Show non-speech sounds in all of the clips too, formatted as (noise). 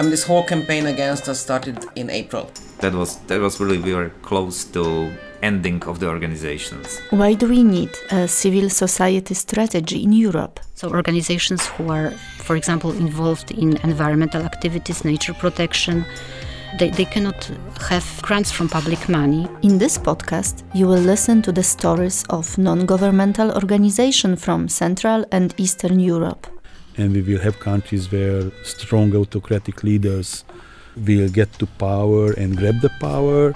I mean, this whole campaign against us started in April. That was that was really very close to ending of the organizations. Why do we need a civil society strategy in Europe? So, organizations who are, for example, involved in environmental activities, nature protection, they, they cannot have grants from public money. In this podcast, you will listen to the stories of non governmental organizations from Central and Eastern Europe. And we will have countries where strong autocratic leaders will get to power and grab the power.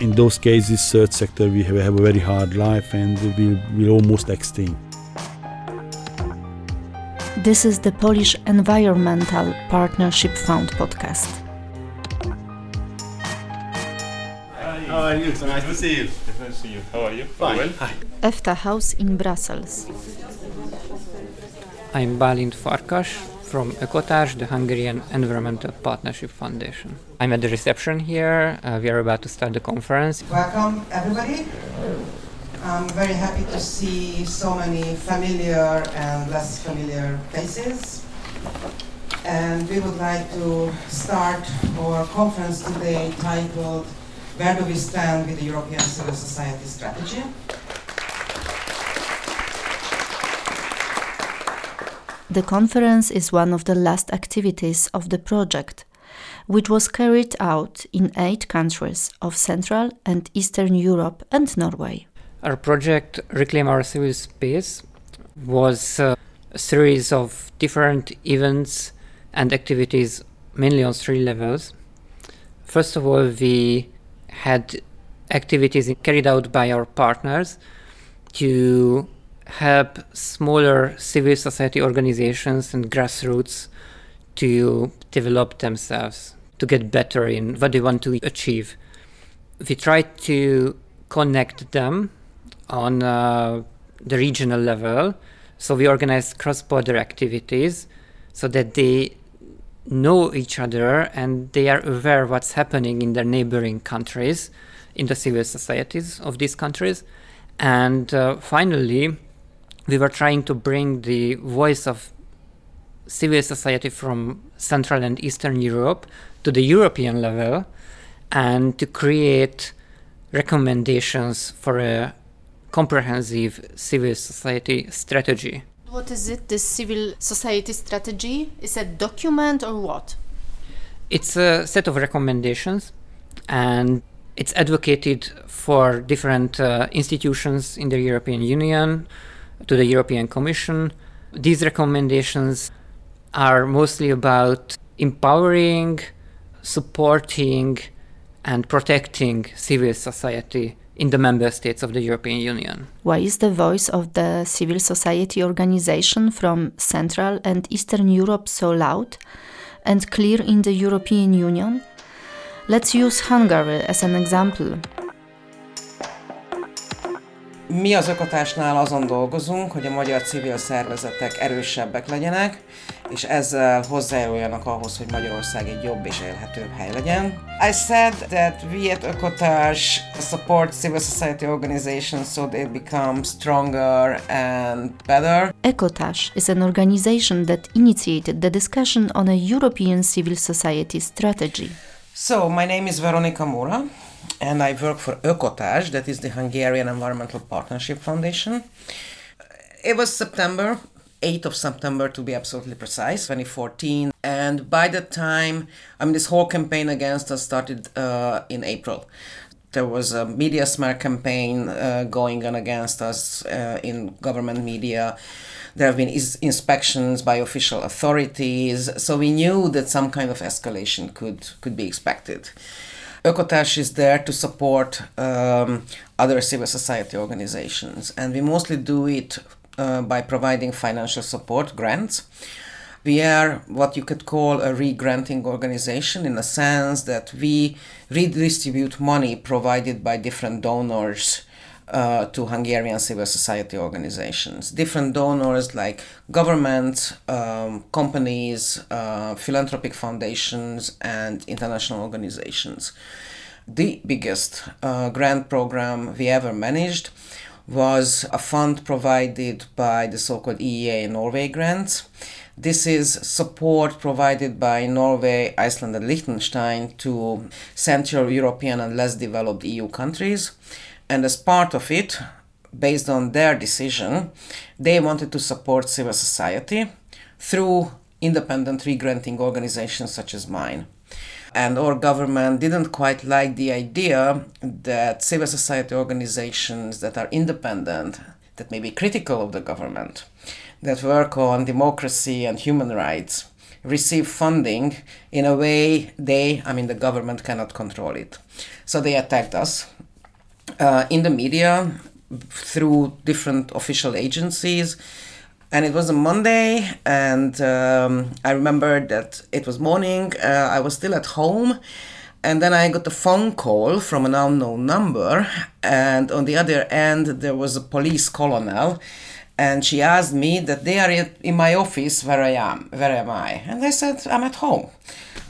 In those cases, third sector we have, have a very hard life and we will almost extinct. This is the Polish Environmental Partnership Fund podcast. How are you? So nice to see you. Nice to see you. How are you? Fine. Well? Hi. EFTA House in Brussels. I'm Balint Farkas from Ökotárs, the Hungarian Environmental Partnership Foundation. I'm at the reception here. Uh, we are about to start the conference. Welcome, everybody. I'm very happy to see so many familiar and less familiar faces. And we would like to start our conference today titled Where Do We Stand with the European Civil Society Strategy? The conference is one of the last activities of the project, which was carried out in eight countries of Central and Eastern Europe and Norway. Our project, Reclaim Our Civil Space, was a series of different events and activities, mainly on three levels. First of all, we had activities carried out by our partners to help smaller civil society organizations and grassroots to develop themselves, to get better in what they want to achieve. We try to connect them on uh, the regional level. So we organize cross border activities so that they know each other and they are aware what's happening in their neighboring countries, in the civil societies of these countries. And uh, finally, we were trying to bring the voice of civil society from Central and Eastern Europe to the European level and to create recommendations for a comprehensive civil society strategy. What is it, the civil society strategy? Is it a document or what? It's a set of recommendations and it's advocated for different uh, institutions in the European Union, to the European Commission. These recommendations are mostly about empowering, supporting, and protecting civil society in the member states of the European Union. Why is the voice of the civil society organization from Central and Eastern Europe so loud and clear in the European Union? Let's use Hungary as an example. Mi az Ökotásnál azon dolgozunk, hogy a magyar civil szervezetek erősebbek legyenek, és ezzel hozzájáruljanak ahhoz, hogy Magyarország egy jobb és élhetőbb hely legyen. I said that we at Ökotás support civil society organizations so they become stronger and better. Ecotash is an organization that initiated the discussion on a European civil society strategy. So, my name is Veronika Mura, and I work for Ökotárs, that is the Hungarian Environmental Partnership Foundation. It was September, 8th of September to be absolutely precise, 2014. And by that time, I mean, this whole campaign against us started uh, in April. There was a media smear campaign uh, going on against us uh, in government media. There have been is- inspections by official authorities, so we knew that some kind of escalation could could be expected. Ökotárs is there to support um, other civil society organizations, and we mostly do it uh, by providing financial support, grants. We are what you could call a re-granting organization in the sense that we redistribute money provided by different donors uh, to Hungarian civil society organizations. Different donors like governments, um, companies, uh, philanthropic foundations, and international organizations. The biggest uh, grant program we ever managed was a fund provided by the so-called EEA Norway grants. This is support provided by Norway, Iceland, and Liechtenstein to Central European and less developed EU countries. And as part of it, based on their decision, they wanted to support civil society through independent re-granting organizations such as mine. And our government didn't quite like the idea that civil society organizations that are independent, that may be critical of the government, that work on democracy and human rights, receive funding in a way they, I mean, the government cannot control it. So they attacked us. Uh, in the media, through different official agencies. And it was a Monday, and um, I remember that it was morning. Uh, I was still at home, and then I got a phone call from an unknown number. And on the other end, there was a police colonel, and she asked me that they are in my office. Where I am? Where am I? And I said I'm at home,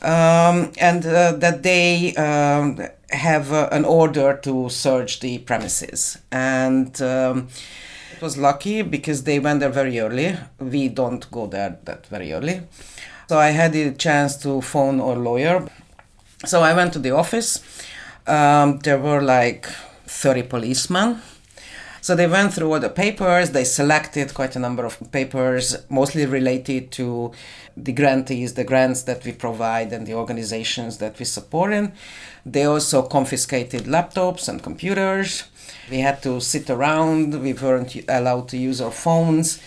um, and uh, that they. Um, have uh, an order to search the premises. And um, it was lucky because they went there very early. We don't go there that very early. So I had the chance to phone our lawyer. So I went to the office. Um, there were like 30 policemen. So they went through all the papers, they selected quite a number of papers, mostly related to the grantees, the grants that we provide, and the organizations that we support in. They also confiscated laptops and computers. We had to sit around, we weren't allowed to use our phones.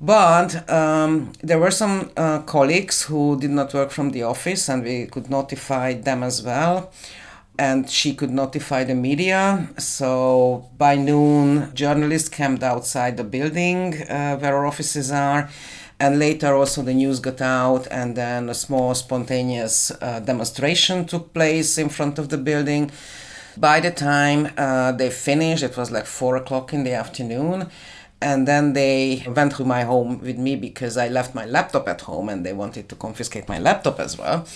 But um, there were some uh, colleagues who did not work from the office, and we could notify them as well. And she could notify the media. So by noon, journalists camped outside the building uh, where our offices are and later also the news got out and then a small spontaneous uh, demonstration took place in front of the building by the time uh, they finished it was like four o'clock in the afternoon and then they went to my home with me because i left my laptop at home and they wanted to confiscate my laptop as well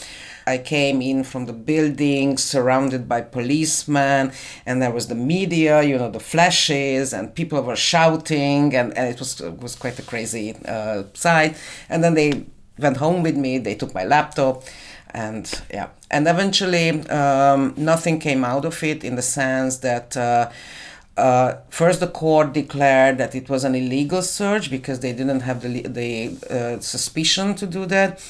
I came in from the building surrounded by policemen, and there was the media, you know, the flashes, and people were shouting, and, and it was it was quite a crazy uh, sight. And then they went home with me. They took my laptop, and yeah, and eventually um, nothing came out of it in the sense that. Uh, uh, first, the court declared that it was an illegal search because they didn't have the, the uh, suspicion to do that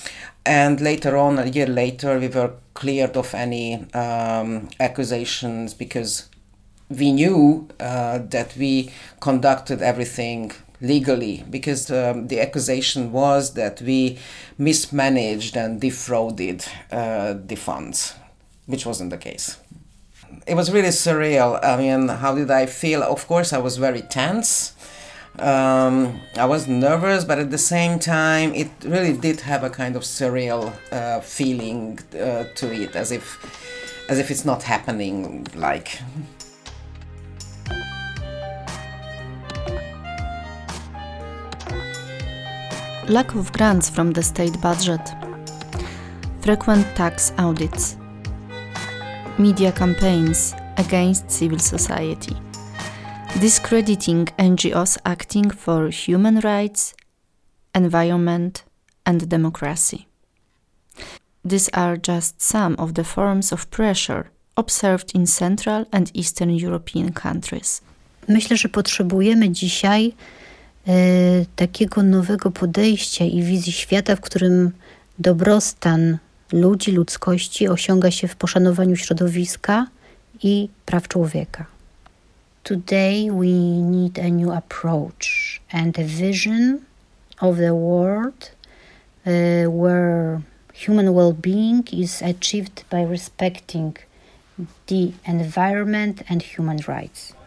and later on, a year later, we were cleared of any um, accusations because we knew uh, that we conducted everything legally because um, the accusation was that we mismanaged and defrauded uh, the funds, which wasn't the case. It was really surreal. I mean, how did I feel? Of course, I was very tense um, I was nervous, but at the same time, it really did have a kind of surreal uh, feeling uh, to it, as if, as if it's not happening. Like. Lack of grants from the state budget, frequent tax audits, media campaigns against civil society discrediting NGOs acting for human rights, environment, and democracy. These are just some of the forms of pressure observed in Central and Eastern European countries. Myślę, że potrzebujemy dzisiaj e, takiego nowego podejścia i wizji świata, w którym dobrostan ludzi, ludzkości osiąga się w poszanowaniu środowiska i praw człowieka. Today, we need a new approach and a vision of the world uh, where human well being is achieved by respecting the environment and human rights.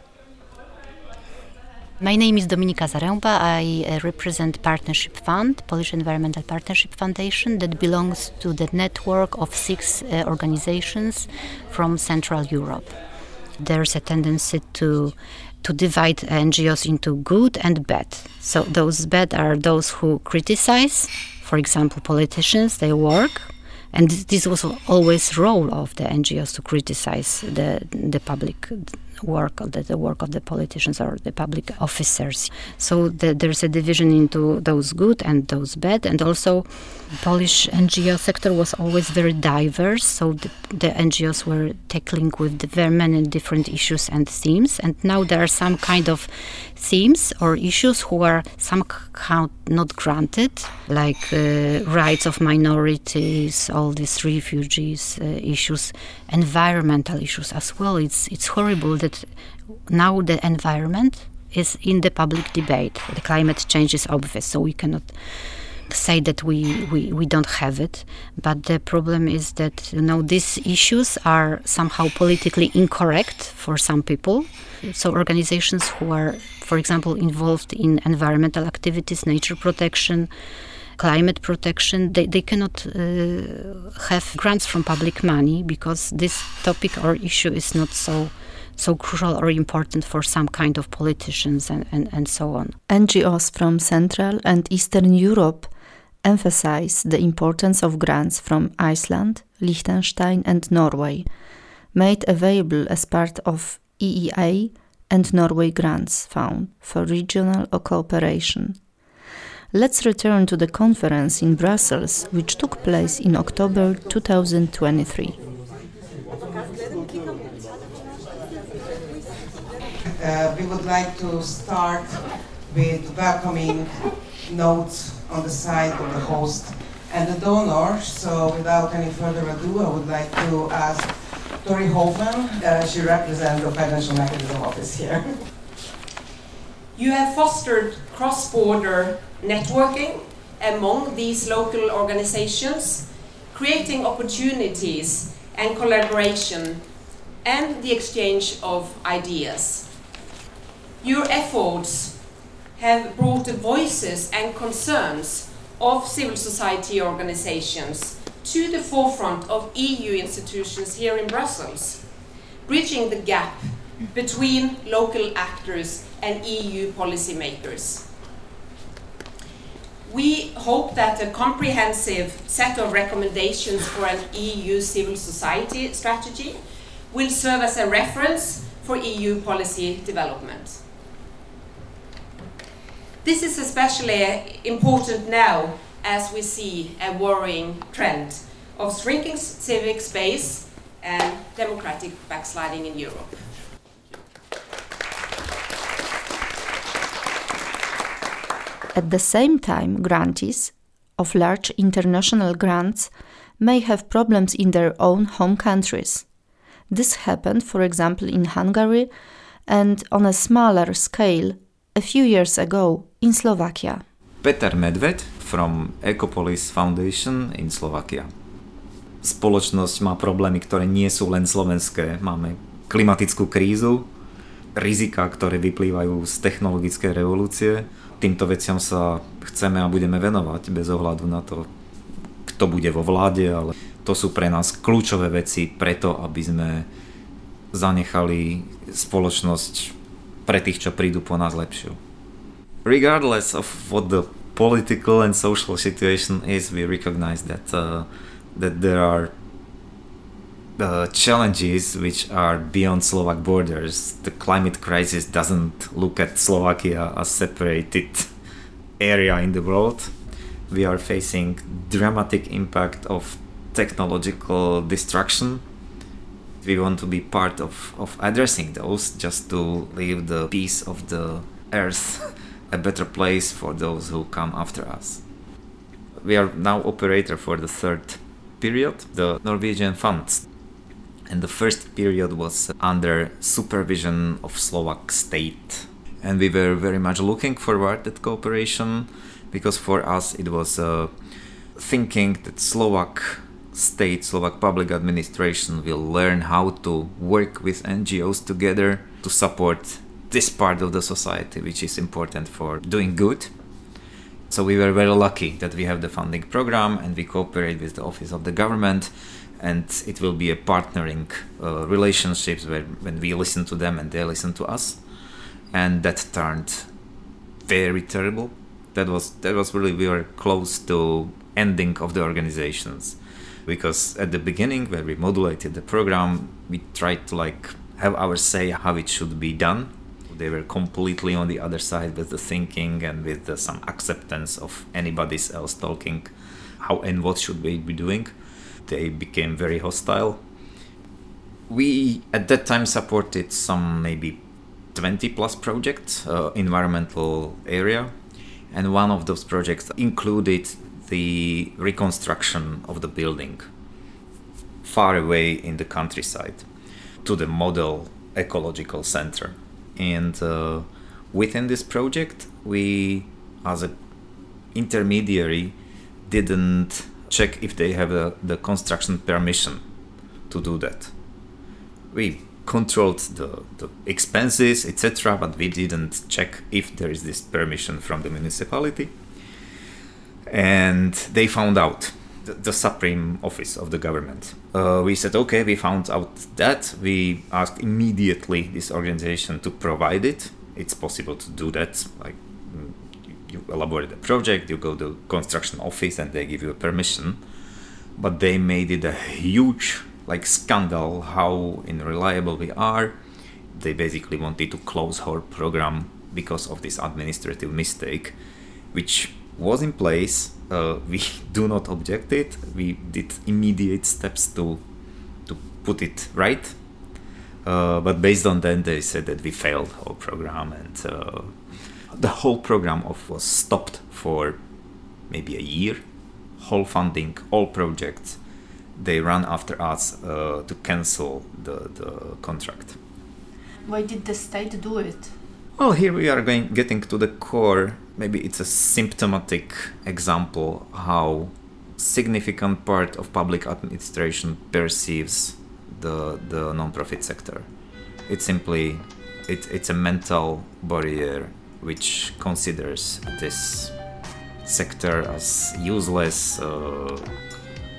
My name is Dominika Zaręba. I uh, represent Partnership Fund, Polish Environmental Partnership Foundation, that belongs to the network of six uh, organizations from Central Europe there's a tendency to to divide NGOs into good and bad. So those bad are those who criticize, for example, politicians, their work, and this was always role of the NGOs to criticize the the public work, the, the work of the politicians or the public officers. So the, there's a division into those good and those bad, and also Polish NGO sector was always very diverse. So the, the NGOs were tackling with very many different issues and themes, and now there are some kind of themes or issues who are somehow not granted, like uh, rights of minorities, all these refugees uh, issues, environmental issues as well. It's it's horrible that now the environment is in the public debate. The climate change is obvious, so we cannot say that we, we, we don't have it. But the problem is that you know these issues are somehow politically incorrect for some people. So organizations who are, for example, involved in environmental activities, nature protection, climate protection, they, they cannot uh, have grants from public money because this topic or issue is not so so crucial or important for some kind of politicians and, and, and so on. NGOs from Central and Eastern Europe emphasize the importance of grants from Iceland, Liechtenstein, and Norway, made available as part of EEA and Norway Grants Fund for regional cooperation. Let's return to the conference in Brussels, which took place in October 2023. Uh, we would like to start with welcoming notes on the side of the host and the donor. So without any further ado, I would like to ask Tori Hoven. Uh, she represents the Financial Mechanism Office here. (laughs) You have fostered cross-border networking among these local organizations, creating opportunities and collaboration and the exchange of ideas. Your efforts have brought the voices and concerns of civil society organizations to the forefront of EU institutions here in Brussels, bridging the gap between local actors and EU policymakers. We hope that a comprehensive set of recommendations for an EU civil society strategy will serve as a reference for EU policy development. This is especially important now as we see a worrying trend of shrinking civic space and democratic backsliding in Europe. At the same time, grantees of large international grants may have problems in their own home countries. This happened, for example, in Hungary and on a smaller scale a few years ago in Slovakia. Peter Medved from Ekopolis Foundation in Slovakia. Spoločnosť má problémy, ktoré nie sú len slovenské. Máme klimatickú krízu, rizika, ktoré vyplývajú z technologickej revolúcie. Týmto veciam sa chceme a budeme venovať bez ohľadu na to, kto bude vo vláde, ale to sú pre nás kľúčové veci preto, aby sme zanechali spoločnosť pre tých, čo prídu po nás lepšiu. Regardless of what the political and social situation is, we recognize that uh, that there are uh, challenges which are beyond Slovak borders. The climate crisis doesn't look at Slovakia as a separated (laughs) area in the world. We are facing dramatic impact of technological destruction. We want to be part of, of addressing those just to leave the peace of the earth (laughs) a better place for those who come after us. We are now operator for the third period, the Norwegian funds. And the first period was under supervision of Slovak state. And we were very much looking forward that cooperation because for us it was uh, thinking that Slovak state, Slovak public administration will learn how to work with NGOs together to support this part of the society, which is important for doing good. So we were very lucky that we have the funding program and we cooperate with the office of the government and it will be a partnering uh, relationships where when we listen to them and they listen to us and that turned very terrible that was that was really we were close to ending of the organizations because at the beginning when we modulated the program we tried to like have our say how it should be done. They were completely on the other side with the thinking and with the, some acceptance of anybody's else talking how and what should we be doing. They became very hostile. We at that time supported some maybe 20 plus projects, uh, environmental area, and one of those projects included the reconstruction of the building far away in the countryside to the model ecological center. And uh, within this project, we, as an intermediary, didn't check if they have the construction permission to do that. We controlled the, the expenses, etc., but we didn't check if there is this permission from the municipality. And they found out the, the supreme office of the government. Uh, we said, okay, we found out that. We asked immediately this organization to provide it. It's possible to do that. Like you elaborate a project, you go to construction office, and they give you a permission. But they made it a huge like scandal how unreliable we are. They basically wanted to close our program because of this administrative mistake, which was in place. Uh, (laughs) we do not object it. We did immediate steps to to put it right. Uh, but based on that, they said that we failed our program, and uh, the whole program of was stopped for maybe a year. Whole funding, all projects, they run after us uh, to cancel the, the contract. Why did the state do it? Well, here we are going getting to the core. Maybe it's a symptomatic example how significant part of public administration perceives the the non-profit sector. It's simply it, it's a mental barrier which considers this sector as useless uh,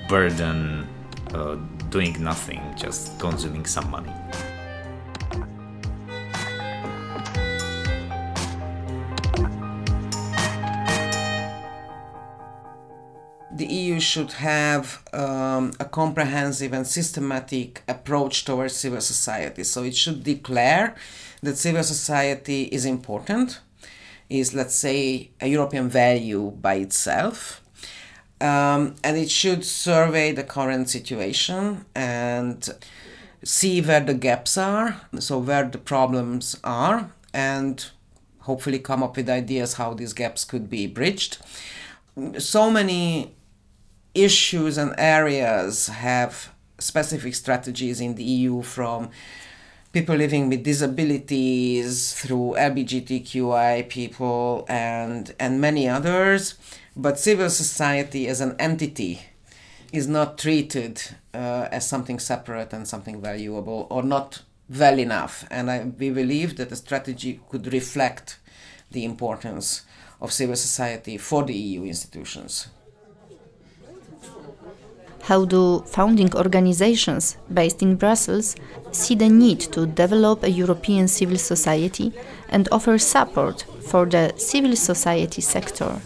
burden, uh, doing nothing, just consuming some money. the EU should have um, a comprehensive and systematic approach towards civil society. So it should declare that civil society is important, is, let's say, a European value by itself. Um, and it should survey the current situation and see where the gaps are, so where the problems are, and hopefully come up with ideas how these gaps could be bridged. So many issues and areas have specific strategies in the EU from people living with disabilities through LGBTQI people and and many others. But civil society as an entity is not treated uh, as something separate and something valuable or not well enough. And I, we believe that the strategy could reflect the importance of civil society for the EU institutions. How do founding organizations based in Brussels see the need to develop a European civil society and offer support for the civil society sector?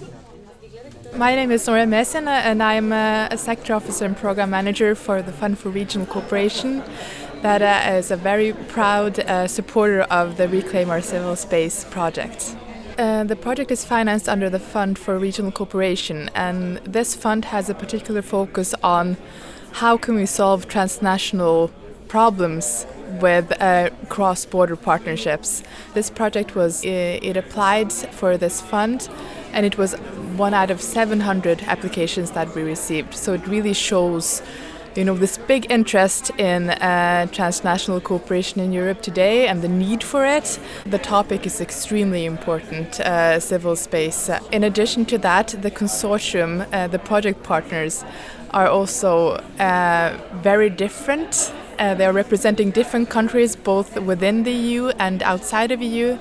My name is Nora Mehsen, and I'm a, a, sector officer and program manager for the Fund for Regional Cooperation. That uh, is a very proud uh, supporter of the Reclaim Our Civil Space project. Uh, the project is financed under the Fund for Regional Cooperation, and this fund has a particular focus on how can we solve transnational problems with uh, cross-border partnerships. This project was it, it applied for this fund, and it was one out of 700 applications that we received. So it really shows you know this big interest in uh, transnational cooperation in Europe today and the need for it. The topic is extremely important, uh, civil space. Uh, in addition to that, the consortium, uh, the project partners, are also uh, very different. Uh, they are representing different countries, both within the EU and outside of the EU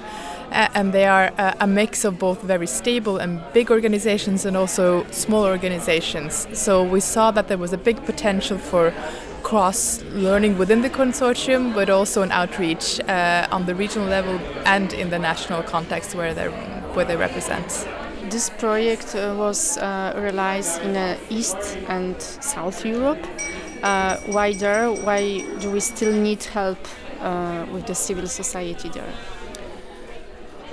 and they are a mix of both very stable and big organizations and also small organizations. So we saw that there was a big potential for cross learning within the consortium, but also an outreach uh, on the regional level and in the national context where they where they represent. This project uh, was uh, realized in uh, East and South Europe. Uh, why there? Why do we still need help uh, with the civil society there?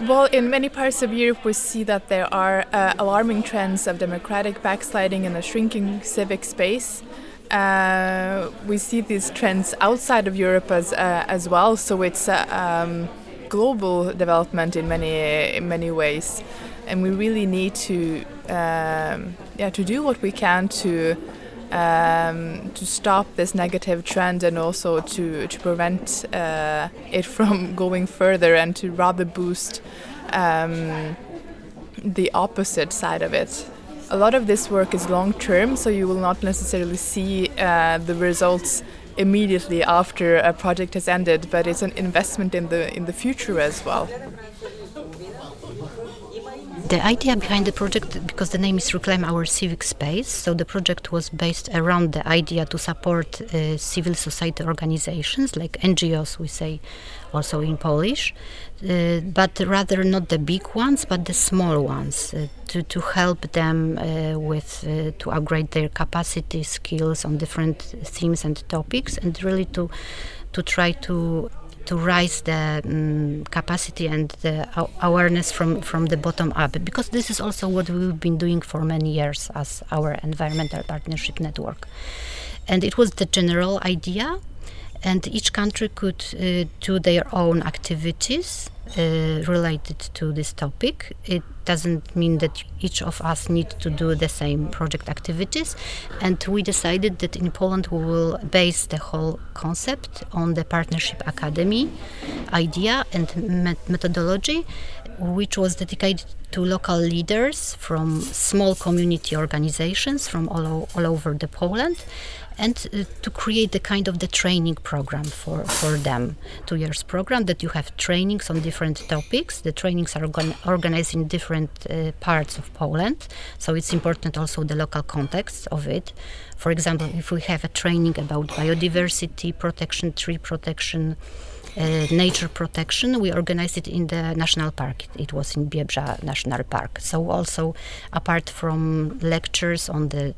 Well, in many parts of Europe, we see that there are uh, alarming trends of democratic backsliding and a shrinking civic space. Uh, we see these trends outside of Europe as uh, as well. So it's a um, global development in many in many ways, and we really need to um, yeah to do what we can to um, to stop this negative trend and also to, to prevent uh, it (laughs) from going further and to rather boost um, the opposite side of it. A lot of this work is long term, so you will not necessarily see uh, the results immediately after a project has ended, but it's an investment in the in the future as well. The idea behind the project, because the name is Reclaim Our Civic Space, so the project was based around the idea to support uh, civil society organizations, like NGOs, we say also in Polish, uh, but rather not the big ones, but the small ones, uh, to, to help them uh, with uh, to upgrade their capacity, skills on different themes and topics, and really to to try to to raise the um, capacity and the awareness from, from the bottom up because this is also what we've been doing for many years as our environmental partnership network. And it was the general idea and each country could uh, do their own activities Uh, related to this topic. It doesn't mean that each of us need to do the same project activities. And we decided that in Poland we will base the whole concept on the Partnership Academy idea and met- methodology, which was dedicated to local leaders from small community organizations from all, all over the Poland and uh, to create the kind of the training program for, for them two years program that you have trainings on different topics the trainings are organ- organized in different uh, parts of poland so it's important also the local context of it for example if we have a training about biodiversity protection tree protection uh, nature protection. We organized it in the national park. It was in Biebrza National Park. So also, apart from lectures on the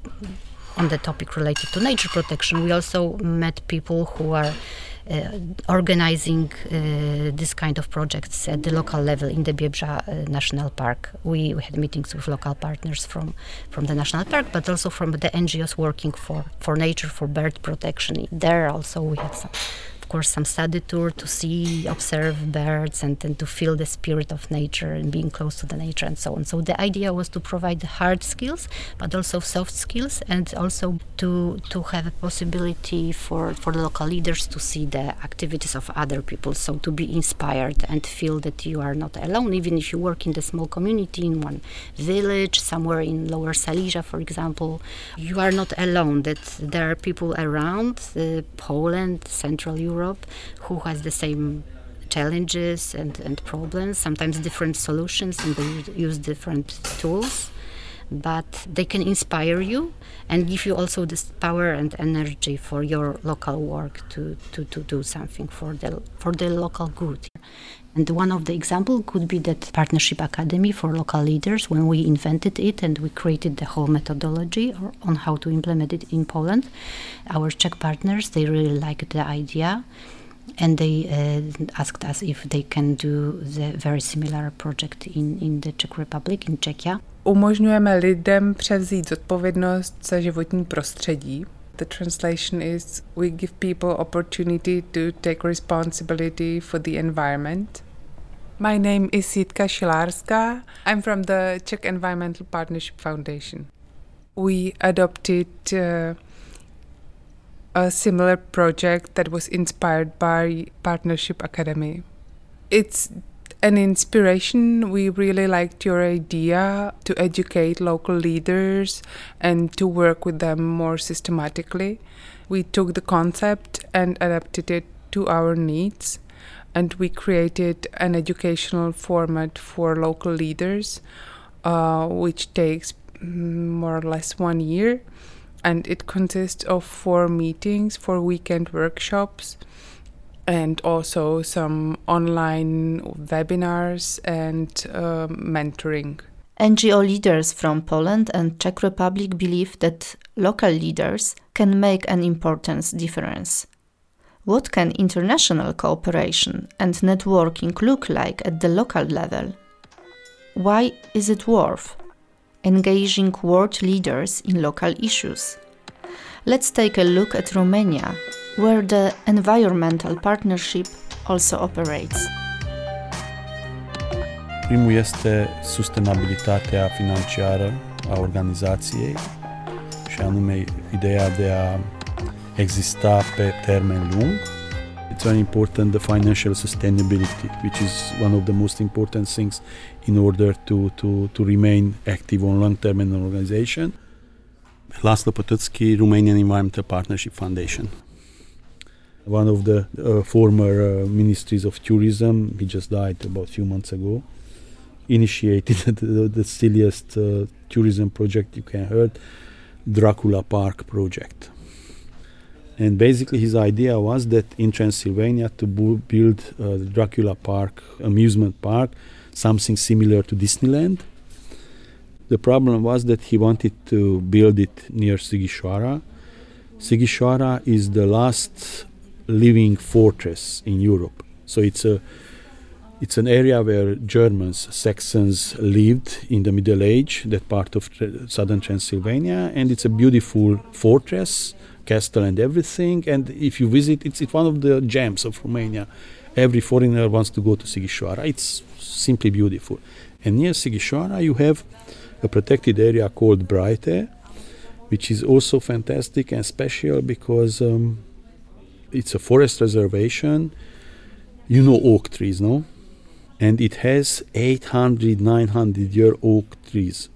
on the topic related to nature protection. We also met people who are uh, organizing uh, this kind of projects at the local level in the Biebrza uh, National Park. We, we, had meetings with local partners from, from the national park, but also from the NGOs working for, for nature, for bird protection. There also we had some course, some study tour to see, observe birds, and then to feel the spirit of nature and being close to the nature and so on. So the idea was to provide hard skills, but also soft skills, and also to to have a possibility for for local leaders to see the activities of other people. So to be inspired and feel that you are not alone, even if you work in the small community in one village, somewhere in Lower Silesia, for example, you are not alone. That there are people around uh, Poland, Central Europe Europe who has the same challenges and, and problems, sometimes different solutions, and they use different tools. But they can inspire you and give you also this power and energy for your local work to, to, to do something for the for the local good. And one of the example could be that Partnership Academy for local leaders when we invented it and we created the whole methodology on how to implement it in Poland. Our Czech partners they really liked the idea and they uh, asked us if they can do the very similar project in, in the Czech Republic, in Czechia. Umožňujeme lidem převzít zodpovědnost za životní prostředí. The translation is we give people opportunity to take responsibility for the environment. My name is Jitka Šilárská. I'm from the Czech Environmental Partnership Foundation. We adopted uh, a similar project that was inspired by Partnership Academy. It's an inspiration. We really liked your idea to educate local leaders and to work with them more systematically. We took the concept and adapted it to our needs and we created an educational format for local leaders, uh, which takes mm, more or less one year, and it consists of four meetings, four weekend workshops, and also some online webinars and uh, mentoring. NGO leaders from Poland and Czech Republic believe that local leaders can make an important difference. What can international cooperation and networking look like at the local level? Why is it worth engaging world leaders in local issues? Let's take a look at Romania, where the environmental partnership also operates. Primul este sustenabilitatea financiară a organizației și anume ideea de a exista pe termen lung. It's very important the financial sustainability, which is one of the most important things in order to, to, to remain active on long term in an organization. Laszlo Potozky, Romanian Environmental Partnership Foundation. One of the uh, former uh, ministries of tourism, he just died about a few months ago, initiated (laughs) the, the silliest uh, tourism project you can heard, Dracula Park project. And basically, his idea was that in Transylvania to bu- build uh, Dracula Park amusement park, something similar to Disneyland. The problem was that he wanted to build it near Sighisoara. Sighisoara is the last living fortress in Europe. So it's a it's an area where Germans, Saxons lived in the Middle Age, that part of southern Transylvania, and it's a beautiful fortress, castle, and everything. And if you visit, it's, it's one of the gems of Romania. Every foreigner wants to go to Sighisoara. It's simply beautiful. And near Sighisoara, you have a protected area called Breite, which is also fantastic and special because um, it's a forest reservation. You know oak trees, no? and it has 800 900 year oak trees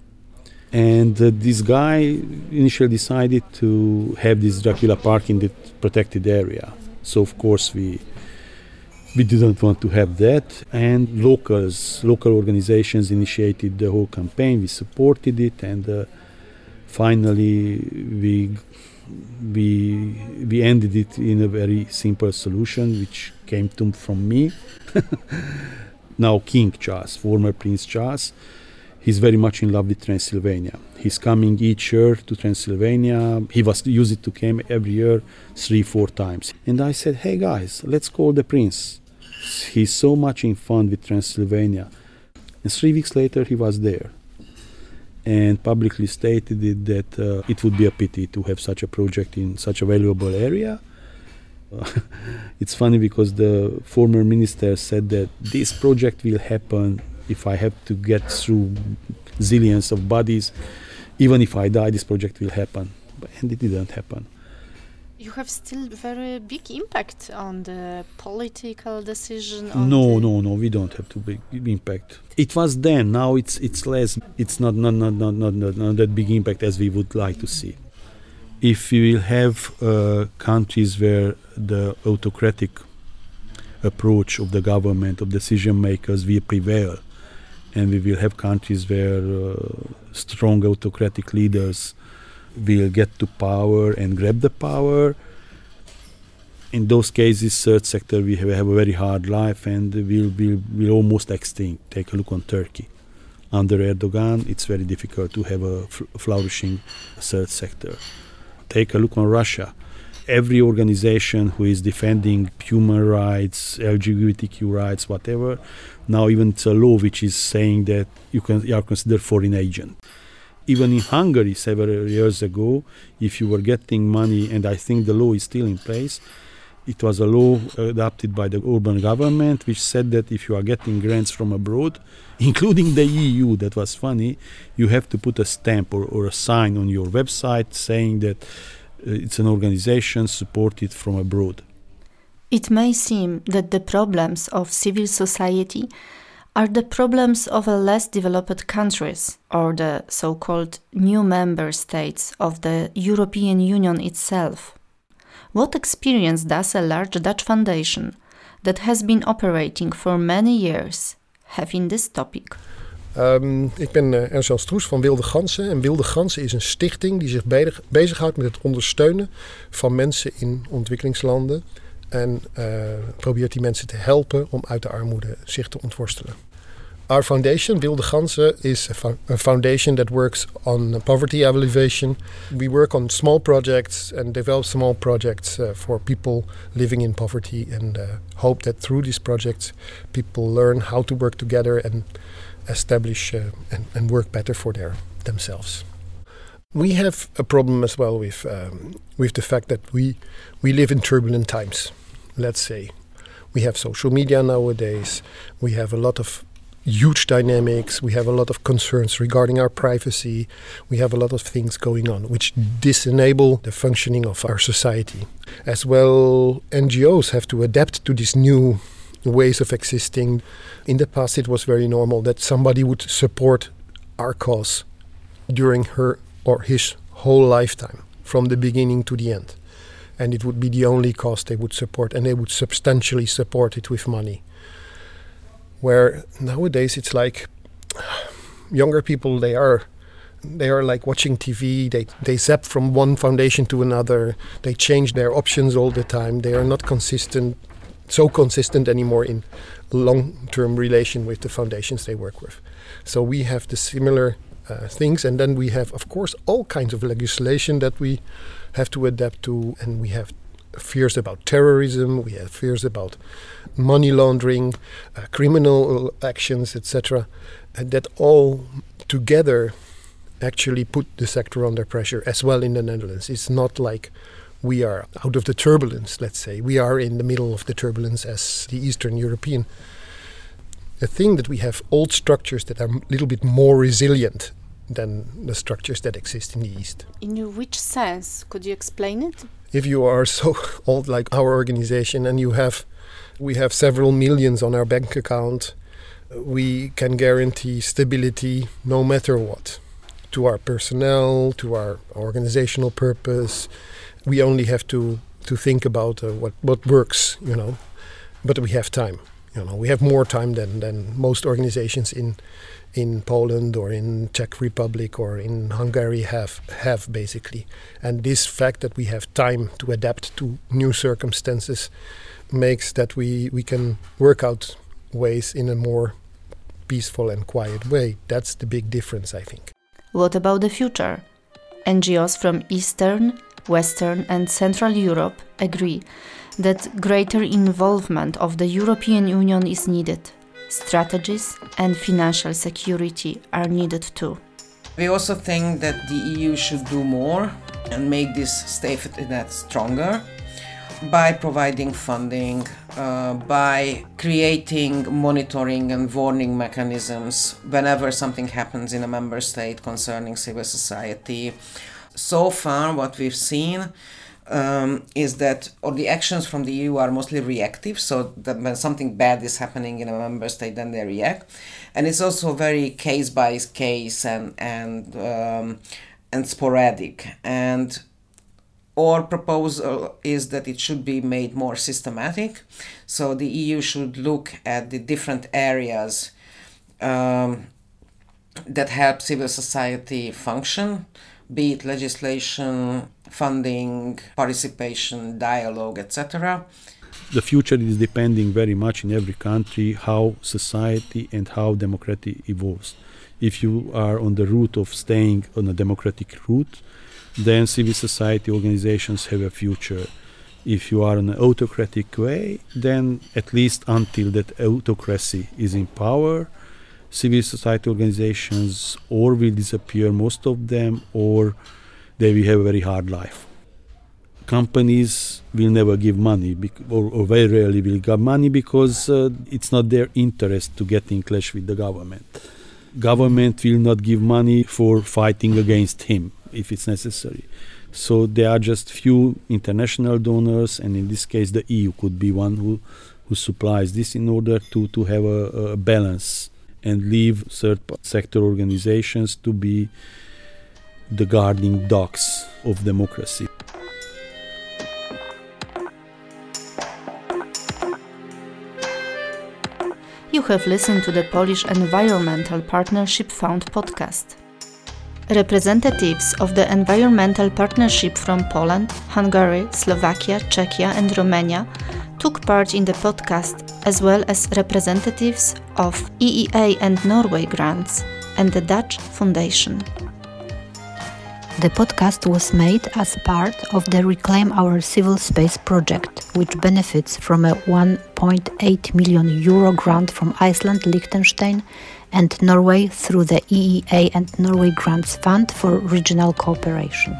and uh, this guy initially decided to have this dracula park in the protected area so of course we we didn't want to have that and locals local organizations initiated the whole campaign we supported it and uh, finally we we we ended it in a very simple solution which came to from me (laughs) now King Charles, former Prince Charles, he's very much in love with Transylvania. He's coming each year to Transylvania. He was used to come every year three, four times. And I said, hey guys, let's call the prince. He's so much in fun with Transylvania. And three weeks later, he was there and publicly stated it that uh, it would be a pity to have such a project in such a valuable area (laughs) it's funny because the former minister said that this project will happen if I have to get through zillions of bodies. Even if I die, this project will happen. And it didn't happen. You have still very big impact on the political decision. no, no, no. We don't have too big impact. It was then. Now it's it's less. It's not not not not not, not, not that big impact as we would like to see if we will have uh, countries where the autocratic approach of the government of decision makers will prevail and we will have countries where uh, strong autocratic leaders will get to power and grab the power in those cases third sector we have, have a very hard life and will will will almost extinct take a look on turkey under erdogan it's very difficult to have a fl- flourishing third sector take a look on Russia. Every organization who is defending human rights, LGBTQ rights, whatever, now even it's a law which is saying that you can you are considered foreign agent. Even in Hungary, several years ago, if you were getting money, and I think the law is still in place, it was a law adopted by the Orbán government which said that if you are getting grants from abroad, (laughs) including the EU, that was funny, you have to put a stamp or, or a sign on your website saying that uh, it's an organization supported from abroad. It may seem that the problems of civil society are the problems of less developed countries or the so called new member states of the European Union itself. What experience does a large Dutch foundation that has been operating for many years have in this topic? Um, ik ben uh, Ernst Jan Stroes van Wilde Gansen. En Wilde Gansen is een stichting die zich bezighoudt met het ondersteunen van mensen in ontwikkelingslanden. En uh, probeert die mensen te helpen om uit de armoede zich te ontworstelen. Our foundation, Wilde Ganzen, is a, fo- a, foundation that works on poverty alleviation. We work on small projects and develop small projects uh, for people living in poverty and uh, hope that through these projects people learn how to work together and establish and, and, work better for their themselves. We have a problem as well with um, with the fact that we we live in turbulent times. Let's say we have social media nowadays. We have a lot of huge dynamics. We have a lot of concerns regarding our privacy. We have a lot of things going on which disenable the functioning of our society. As well, NGOs have to adapt to these new ways of existing. In the past, it was very normal that somebody would support our cause during her or his whole lifetime, from the beginning to the end. And it would be the only cause they would support, and they would substantially support it with money. Where nowadays it's like (sighs) younger people they are they are like watching TV they they zap from one foundation to another they change their options all the time they are not consistent so consistent anymore in long-term relation with the foundations they work with. So we have the similar uh, things and then we have of course all kinds of legislation that we have to adapt to and we have fears about terrorism we have fears about money laundering, uh, criminal actions, etc. And that all together actually put the sector under pressure as well in the Netherlands. It's not like we are out of the turbulence, let's say. We are in the middle of the turbulence as the Eastern European. The thing that we have old structures that are a little bit more resilient than the structures that exist in the East. In which sense? Could you explain it? If you are so (laughs) old like our organization and you have we have several millions on our bank account. We can guarantee stability no matter what to our personnel, to our organizational purpose. We only have to, to think about uh, what, what works, you know. But we have time, you know. We have more time than, than most organizations in in Poland or in Czech Republic or in Hungary have have basically. And this fact that we have time to adapt to new circumstances makes that we, we can work out ways in a more peaceful and quiet way. That's the big difference, I think. What about the future? NGOs from Eastern, Western, and Central Europe agree that greater involvement of the European Union is needed. Strategies and financial security are needed too. We also think that the EU should do more and make this safety net stronger by providing funding, uh, by creating monitoring and warning mechanisms whenever something happens in a member state concerning civil society. So far, what we've seen um, is that, or the actions from the EU are mostly reactive, so that when something bad is happening in a member state, then they react, and it's also very case by case and and um, and sporadic and our proposal is that it should be made more systematic. So the EU should look at the different areas um, that help civil society function, be it legislation, funding, participation, dialogue, etc. The future is depending very much in every country how society and how democracy evolves. If you are on the route of staying on a democratic route, then civil society organizations have a future. If you are in an autocratic way, then at least until that autocracy is in power, civil society organizations or will disappear, most of them, or they will have a very hard life. Companies will never give money, or, or very rarely will give money because uh, it's not their interest to get in clash with the government. Government will not give money for fighting against him if it's necessary. So there are just few international donors, and in this case, the EU could be one who, who supplies this in order to, to have a, a balance and leave third sector organizations to be the guarding dogs of democracy. You have listened to the Polish Environmental Partnership Fund podcast. Representatives of the Environmental Partnership from Poland, Hungary, Slovakia, Czechia, and Romania took part in the podcast, as well as representatives of EEA and Norway grants and the Dutch Foundation. The podcast was made as part of the Reclaim Our Civil Space project, which benefits from a 1.8 million euro grant from Iceland, Liechtenstein, and Norway through the EEA and Norway Grants Fund for Regional Cooperation.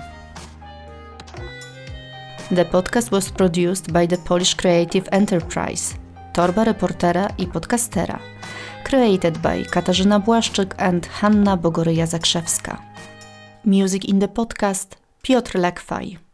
The podcast was produced by the Polish Creative Enterprise, Torba Reportera i Podcastera, created by Katarzyna Błaszczyk and Hanna Bogoryja Zakrzewska. Music in the podcast Piotr Lekwaj.